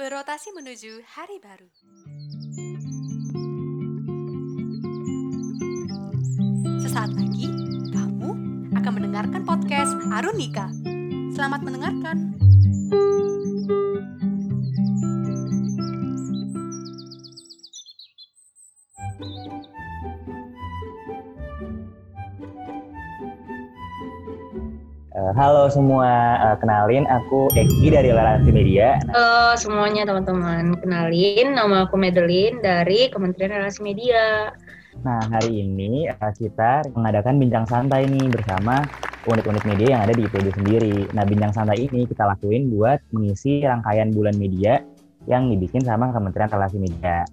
berotasi menuju hari baru. Sesaat lagi, kamu akan mendengarkan podcast Arunika. Selamat mendengarkan. Halo semua, uh, kenalin aku Eki dari Larasi Media. Halo semuanya teman-teman, kenalin nama aku Madeline dari Kementerian Relasi Media. Nah hari ini uh, kita mengadakan bincang santai nih bersama unit-unit media yang ada di IPB sendiri. Nah bincang santai ini kita lakuin buat mengisi rangkaian bulan media yang dibikin sama Kementerian Relasi Media.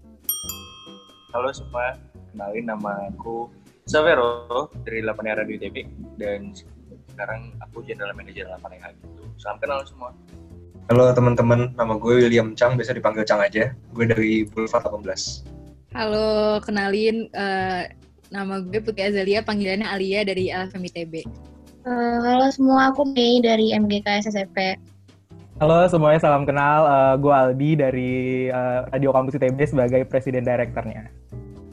Halo semua, kenalin nama aku Savero dari 8 Radio ITB dan sekarang aku general manager 8 EH gitu. Salam kenal semua. Halo teman-teman, nama gue William Chang, biasa dipanggil Chang aja. Gue dari Boulevard 18. Halo, kenalin uh, nama gue Putri Azalia, panggilannya Alia dari LFM ITB. Uh, halo semua, aku Mei dari MGK SSP. Halo semuanya, salam kenal. Uh, gue Aldi dari uh, Radio Kampus ITB sebagai presiden direkturnya.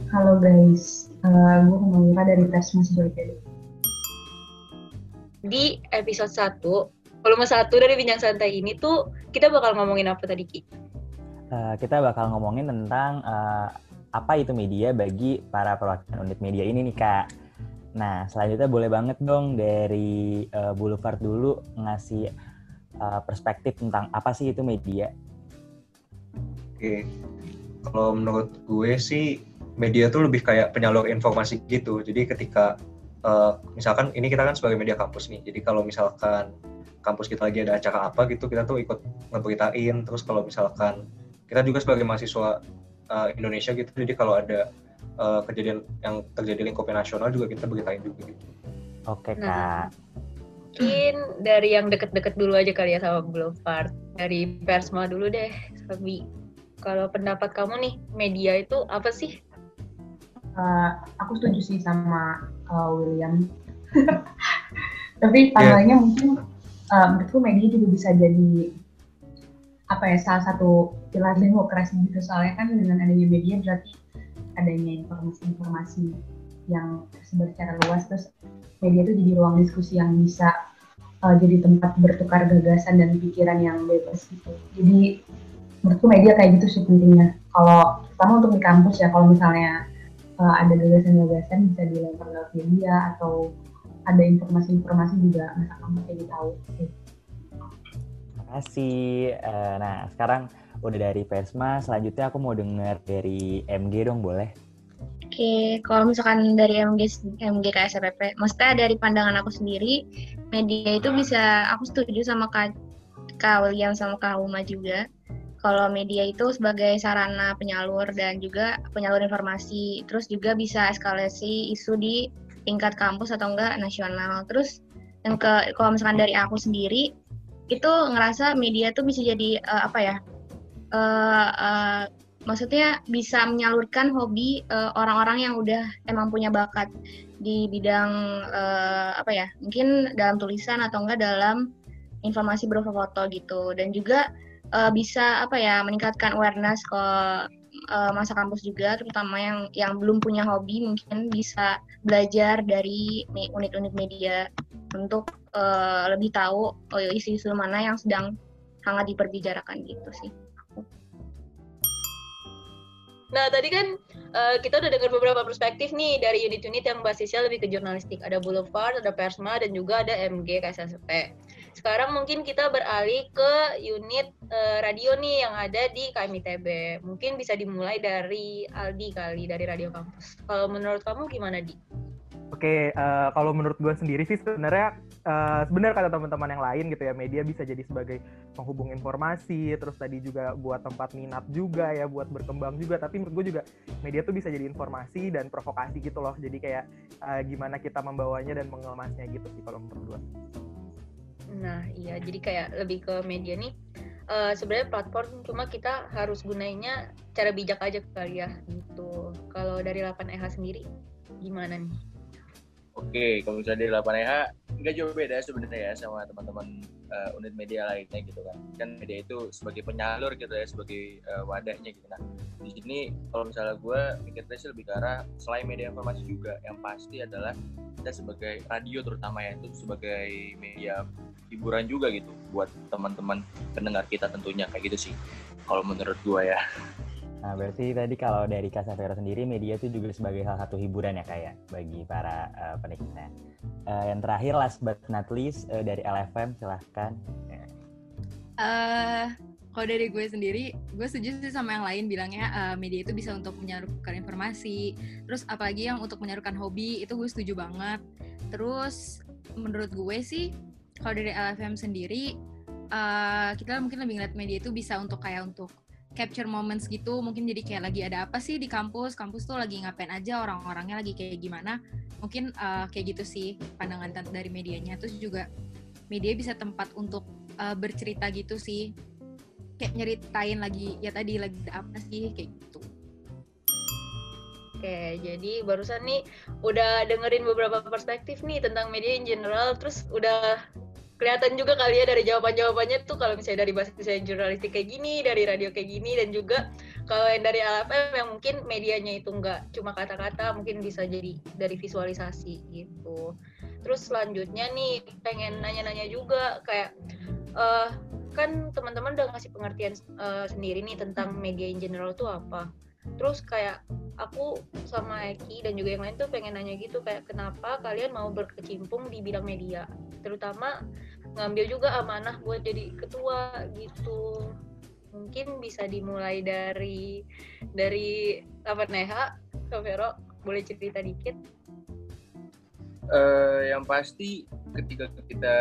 Halo guys, uh, gue Humaira dari Presmas ITB di episode 1, volume 1 dari Bincang Santai ini tuh kita bakal ngomongin apa tadi Ki? Uh, kita bakal ngomongin tentang uh, apa itu media bagi para perwakilan unit media ini nih Kak. Nah, selanjutnya boleh banget dong dari uh, Boulevard dulu ngasih uh, perspektif tentang apa sih itu media. Oke, kalau menurut gue sih media tuh lebih kayak penyalur informasi gitu. Jadi ketika uh, misalkan ini kita kan sebagai media kampus nih jadi kalau misalkan kampus kita lagi ada acara apa gitu kita tuh ikut ngeberitain. Terus kalau misalkan kita juga sebagai mahasiswa uh, Indonesia gitu jadi kalau ada uh, kejadian yang terjadi lingkupnya nasional juga kita beritain juga gitu. Oke kak. nah, mungkin dari yang deket-deket dulu aja kali ya sama Boulevard. Dari Persma dulu deh Sabi kalau pendapat kamu nih media itu apa sih uh, aku setuju sih sama uh, William. Tapi tambahnya yeah. mungkin uh, menurutku media juga bisa jadi apa ya salah satu pilar demokrasi gitu soalnya kan dengan adanya media berarti adanya informasi-informasi yang tersebar secara luas terus media itu jadi ruang diskusi yang bisa uh, jadi tempat bertukar gagasan dan pikiran yang bebas gitu jadi menurutku media kayak gitu sih pentingnya kalau pertama untuk di kampus ya kalau misalnya uh, ada gagasan-gagasan bisa dilempar lewat media atau ada informasi-informasi juga masa kamu jadi tahu. Terima kasih. Uh, nah sekarang udah dari Persma, selanjutnya aku mau dengar dari MG dong boleh? Oke, kalau misalkan dari MG MG KSRP, maksudnya dari pandangan aku sendiri, media itu bisa aku setuju sama Kak, Kak William sama Kak Uma juga kalau media itu sebagai sarana penyalur dan juga penyalur informasi, terus juga bisa eskalasi isu di tingkat kampus atau enggak nasional. Terus yang ke kalau misalkan dari aku sendiri itu ngerasa media tuh bisa jadi uh, apa ya? Uh, uh, maksudnya bisa menyalurkan hobi orang-orang uh, yang udah emang punya bakat di bidang uh, apa ya? Mungkin dalam tulisan atau enggak dalam informasi berupa foto gitu. Dan juga uh, bisa apa ya meningkatkan awareness ke uh, masa kampus juga terutama yang yang belum punya hobi mungkin bisa belajar dari unit-unit media untuk uh, lebih tahu oh, isu-isu mana yang sedang hangat diperbicarakan gitu sih. Nah, tadi kan uh, kita udah dengar beberapa perspektif nih dari unit-unit yang basisnya lebih ke jurnalistik. Ada Boulevard, ada Persma, dan juga ada MG KSSP. Sekarang mungkin kita beralih ke unit uh, radio nih yang ada di KMITB. Mungkin bisa dimulai dari Aldi kali, dari Radio Kampus. Kalau menurut kamu gimana, Di? Oke, uh, kalau menurut gue sendiri sih sebenarnya uh, sebenarnya kata teman-teman yang lain gitu ya, media bisa jadi sebagai penghubung informasi, terus tadi juga buat tempat minat juga ya, buat berkembang juga. Tapi menurut gue juga media tuh bisa jadi informasi dan provokasi gitu loh. Jadi kayak uh, gimana kita membawanya dan mengemasnya gitu sih kalau menurut gue. Nah, iya, jadi kayak lebih ke media nih. Uh, sebenarnya platform cuma kita harus gunainnya cara bijak aja kali ya gitu. Kalau dari 8EH sendiri gimana nih? Oke, kalau misalnya dari 8EH nggak jauh beda sebenarnya ya sama teman-teman uh, unit media lainnya gitu kan. Kan media itu sebagai penyalur gitu ya sebagai uh, wadahnya gitu. Nah di sini kalau misalnya gue mikirnya sih lebih ke arah selain media informasi juga yang pasti adalah kita sebagai radio terutama ya itu sebagai media hiburan juga gitu buat teman-teman pendengar kita tentunya kayak gitu sih kalau menurut gue ya Nah, berarti tadi kalau dari Kasavero sendiri, media itu juga sebagai salah satu hiburan ya kayak bagi para uh, penikmatnya. Uh, yang terakhir, last but not least, uh, dari LFM, silahkan. Uh, kalau dari gue sendiri, gue setuju sih sama yang lain bilangnya uh, media itu bisa untuk menyalurkan informasi. Terus apalagi yang untuk menyalurkan hobi, itu gue setuju banget. Terus menurut gue sih, kalau dari LFM sendiri, uh, kita mungkin lebih ngeliat media itu bisa untuk kayak untuk capture moments gitu mungkin jadi kayak lagi ada apa sih di kampus kampus tuh lagi ngapain aja orang-orangnya lagi kayak gimana. Mungkin uh, kayak gitu sih pandangan dari medianya. Terus juga media bisa tempat untuk uh, bercerita gitu sih. Kayak nyeritain lagi ya tadi lagi apa sih kayak gitu. Oke, jadi barusan nih udah dengerin beberapa perspektif nih tentang media in general, terus udah kelihatan juga kali ya dari jawaban-jawabannya tuh kalau misalnya dari bahasa jurnalistik kayak gini, dari radio kayak gini, dan juga kalau yang dari LFM yang mungkin medianya itu nggak cuma kata-kata, mungkin bisa jadi dari visualisasi gitu. Terus selanjutnya nih pengen nanya-nanya juga kayak uh, kan teman-teman udah ngasih pengertian uh, sendiri nih tentang media in general itu apa. Terus kayak aku sama Eki dan juga yang lain tuh pengen nanya gitu kayak kenapa kalian mau berkecimpung di bidang media terutama ngambil juga amanah buat jadi ketua gitu. Mungkin bisa dimulai dari dari apa Neha? Vero boleh cerita dikit? Uh, yang pasti ketika kita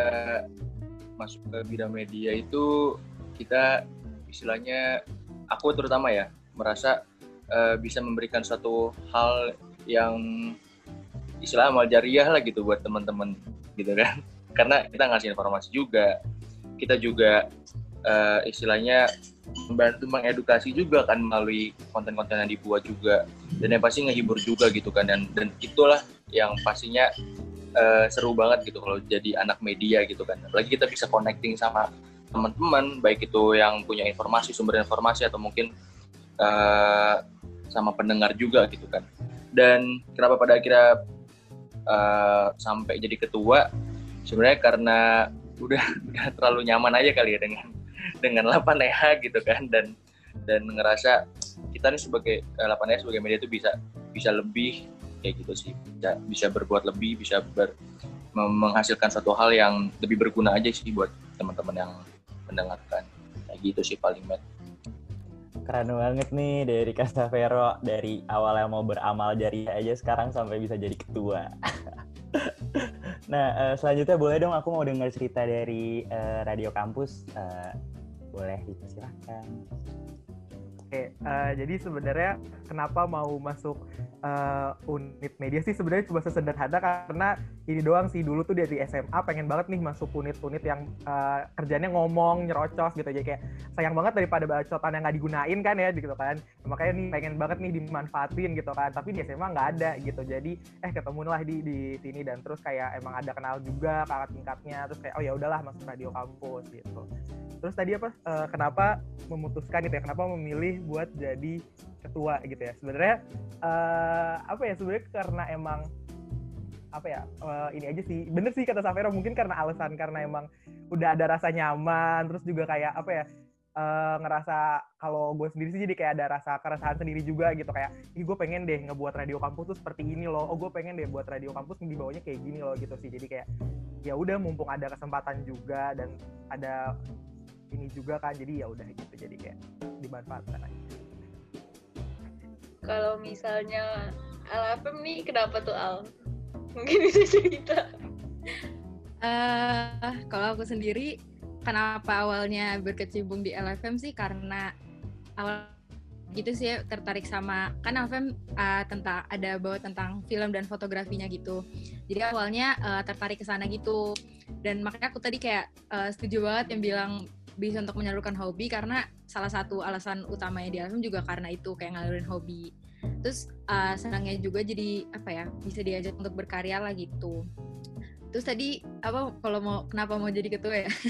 masuk ke bidang media itu kita istilahnya aku terutama ya merasa uh, bisa memberikan suatu hal yang istilah amal jariah lah gitu buat teman-teman gitu kan karena kita ngasih informasi juga. Kita juga uh, istilahnya membantu mengedukasi juga kan melalui konten-konten yang dibuat juga. Dan yang pasti ngehibur juga gitu kan. Dan dan itulah yang pastinya uh, seru banget gitu kalau jadi anak media gitu kan. Apalagi kita bisa connecting sama teman-teman baik itu yang punya informasi sumber informasi atau mungkin uh, sama pendengar juga gitu kan. Dan kenapa pada akhirnya uh, sampai jadi ketua sebenarnya karena udah udah terlalu nyaman aja kali ya dengan dengan 8EH gitu kan. Dan dan ngerasa kita nih sebagai 8EH sebagai media itu bisa bisa lebih kayak gitu sih. Bisa bisa berbuat lebih bisa ber, menghasilkan satu hal yang lebih berguna aja sih buat teman-teman yang mendengarkan. Kayak gitu sih paling met Keren banget nih dari Castavero dari awal yang mau beramal jari aja sekarang sampai bisa jadi ketua. nah, uh, selanjutnya boleh dong aku mau dengar cerita dari uh, Radio Kampus. Uh, boleh dipersilahkan. Uh, jadi sebenarnya kenapa mau masuk uh, unit media sih sebenarnya cuma sesederhana karena ini doang sih. Dulu tuh dari SMA pengen banget nih masuk unit-unit yang uh, kerjanya ngomong nyerocos gitu. Jadi kayak sayang banget daripada bacotan yang nggak digunain kan ya gitu kan. Makanya nih pengen banget nih dimanfaatin gitu kan. Tapi di SMA nggak ada gitu. Jadi eh ketemulah di di sini dan terus kayak emang ada kenal juga kakak tingkatnya. Terus kayak oh ya udahlah masuk radio kampus gitu terus tadi apa uh, kenapa memutuskan gitu ya kenapa memilih buat jadi ketua gitu ya? Sebenarnya uh, apa ya sebenarnya karena emang apa ya uh, ini aja sih. Bener sih kata Safero mungkin karena alasan karena emang udah ada rasa nyaman terus juga kayak apa ya uh, ngerasa kalau gue sendiri sih jadi kayak ada rasa keresahan sendiri juga gitu. Kayak ih gue pengen deh ngebuat radio kampus tuh seperti ini loh. Oh gue pengen deh buat radio kampus di bawahnya kayak gini loh gitu sih. Jadi kayak ya udah mumpung ada kesempatan juga dan ada ini juga kan jadi ya udah gitu jadi kayak dimanfaatkan aja kalau misalnya LFM nih kenapa tuh Al? Mungkin bisa cerita. Uh, kalau aku sendiri kenapa awalnya berkecimpung di LFM sih karena awal gitu sih tertarik sama kan LFM uh, tentang ada bawa tentang film dan fotografinya gitu jadi awalnya uh, tertarik ke sana gitu dan makanya aku tadi kayak uh, setuju banget yang bilang bisa untuk menyalurkan hobi karena salah satu alasan utamanya di album juga karena itu kayak ngalurin hobi. Terus uh, senangnya juga jadi apa ya bisa diajak untuk berkarya lah gitu. Terus tadi apa kalau mau kenapa mau jadi ketua ya?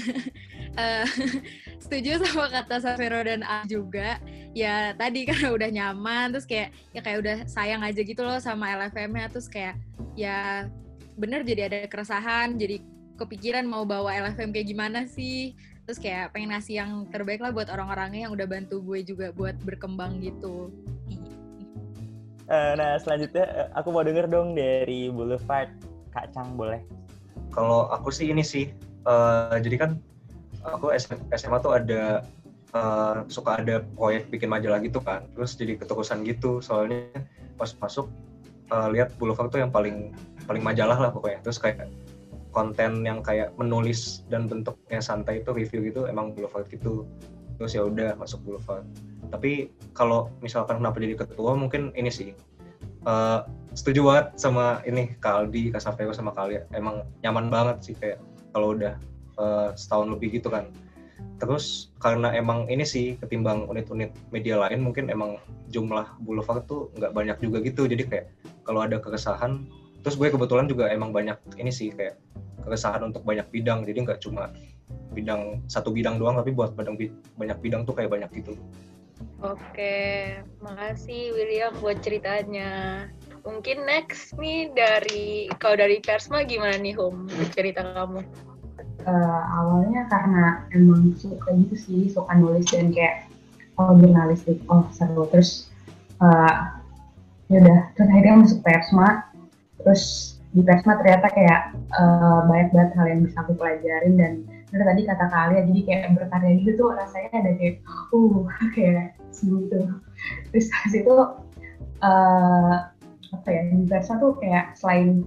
Eh, setuju sama kata Savero dan A juga. Ya tadi karena udah nyaman terus kayak ya kayak udah sayang aja gitu loh sama LFM-nya terus kayak ya bener jadi ada keresahan jadi kepikiran mau bawa LFM kayak gimana sih terus kayak pengen ngasih yang terbaik lah buat orang-orangnya yang udah bantu gue juga buat berkembang gitu Eh, nah selanjutnya eh, aku mau denger dong dari Boulevard Kak Cang boleh Kalau aku sih ini sih, eh, jadi kan aku SM SMA tuh ada eh, suka ada proyek bikin majalah gitu kan, terus jadi keterusan gitu. Soalnya pas masuk eh, lihat Boulevard tuh yang paling paling majalah lah pokoknya. Terus kayak konten yang kayak menulis dan bentuknya santai itu review gitu emang Boulevard gitu. Terus ya udah masuk Boulevard. Tapi kalau misalkan kenapa jadi ketua mungkin ini sih eh, setuju banget sama ini Kak Aldi, Kak sama kalian. Emang nyaman banget sih kayak kalau udah eh, setahun lebih gitu kan. Terus karena emang ini sih ketimbang unit-unit media lain mungkin emang jumlah boulevard tuh nggak banyak juga gitu. Jadi kayak kalau ada keresahan, terus gue kebetulan juga emang banyak ini sih kayak keresahan untuk banyak bidang. Jadi nggak cuma bidang satu bidang doang tapi buat banyak banyak bidang tuh kayak banyak gitu. Oke, makasih William buat ceritanya. Mungkin next nih dari kalau dari Persma gimana nih Hum cerita kamu? Eh, awalnya karena emang suka gitu sih suka nulis dan kayak oh jurnalistik oh seru terus eh, ya udah terus akhirnya masuk Persma terus di Persma ternyata kayak eh, banyak banget hal yang bisa aku pelajarin dan bener tadi kata kalian jadi kayak berkarya gitu tuh rasanya ada kayak uh kayak gitu terus habis itu eh, apa ya di Persma tuh kayak selain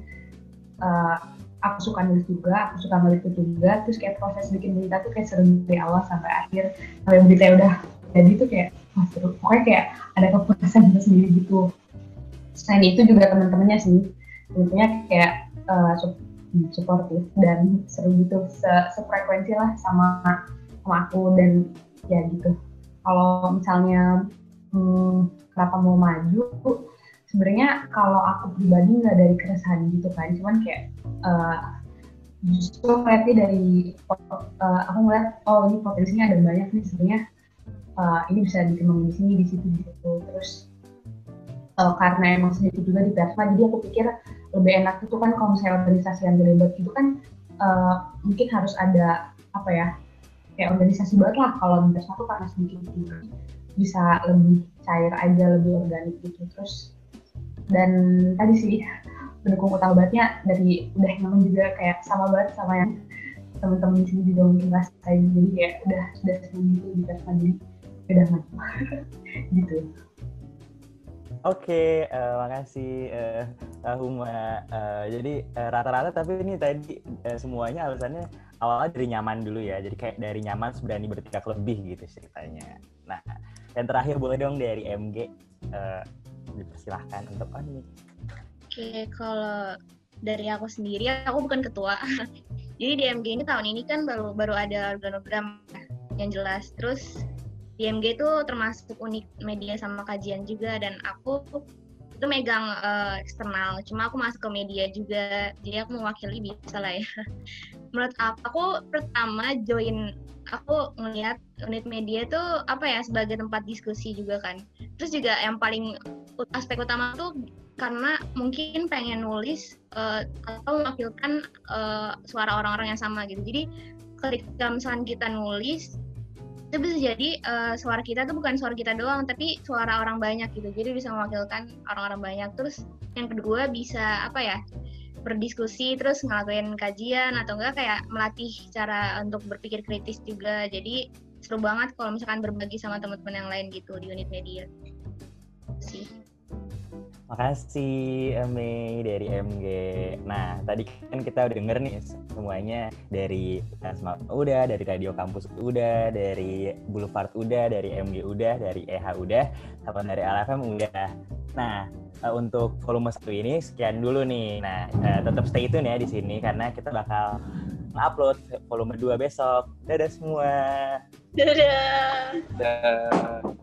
eh, aku suka nulis juga, aku suka ngeliput juga, terus kayak proses bikin berita tuh kayak seru dari awal sampai akhir, sampai berita udah jadi tuh kayak wah seru, pokoknya kayak ada kepuasan sendiri gitu. Selain itu juga teman-temannya sih, tentunya kayak uh, sup- supportive dan seru gitu, se- sefrekuensi lah sama sama aku dan ya gitu. Kalau misalnya hmm, kenapa mau maju, sebenarnya kalau aku pribadi nggak dari keresahan gitu kan, cuman kayak uh, justru ngeliatnya dari uh, aku ngeliat oh ini potensinya ada banyak nih sebenarnya. Uh, ini bisa dikembangin di sini di situ di situ. Terus uh, karena emang sedikit juga di plasma jadi aku pikir lebih enak itu kan kalau misalnya organisasi yang banget itu kan uh, mungkin harus ada apa ya kayak organisasi banget lah. Kalau plasma tuh karena sedikit bisa lebih cair aja lebih organik gitu. Terus dan tadi sih pendukung utama bangetnya dari udah nyaman juga kayak sama banget sama yang temen-temen di sini juga mungkin rasain. Jadi kayak udah sudah sering gitu di jadi udah mantap. Gitu Oke, eh, makasih eh, eh, Huma. Eh, jadi rata-rata tapi ini tadi eh, semuanya alasannya awalnya dari nyaman dulu ya. Jadi kayak dari nyaman berani bertindak lebih gitu ceritanya. Nah, yang terakhir boleh dong dari MG eh, dipersilahkan untuk on. Oke, kalau dari aku sendiri, aku bukan ketua. Jadi di MG ini tahun ini kan baru baru ada organogram yang jelas. Terus di MG itu termasuk unik media sama kajian juga dan aku itu megang eh, eksternal. Cuma aku masuk ke media juga, jadi aku mewakili bisa lah ya. Menurut aku, aku pertama join aku ngelihat unit media itu apa ya sebagai tempat diskusi juga kan. Terus juga yang paling aspek utama tuh karena mungkin pengen nulis eh, atau mewakilkan eh, suara orang-orang yang sama gitu. Jadi ketika misalkan kita nulis itu bisa jadi eh, suara kita tuh bukan suara kita doang, tapi suara orang banyak gitu. Jadi bisa mewakilkan orang-orang banyak. Terus yang kedua bisa apa ya? berdiskusi terus ngelakuin kajian atau enggak kayak melatih cara untuk berpikir kritis juga. Jadi seru banget kalau misalkan berbagi sama teman-teman yang lain gitu di unit media. Sih. Makasih Mei dari MG. Nah, tadi kan kita udah denger nih semuanya dari Asma udah, dari Radio Kampus udah, dari Boulevard udah, dari MG udah, dari EH udah, sama dari LFM udah. Nah, eh, untuk volume satu ini sekian dulu nih. Nah, eh, tetap stay tune ya di sini karena kita bakal upload volume 2 besok. Dadah semua. Dadah. Dan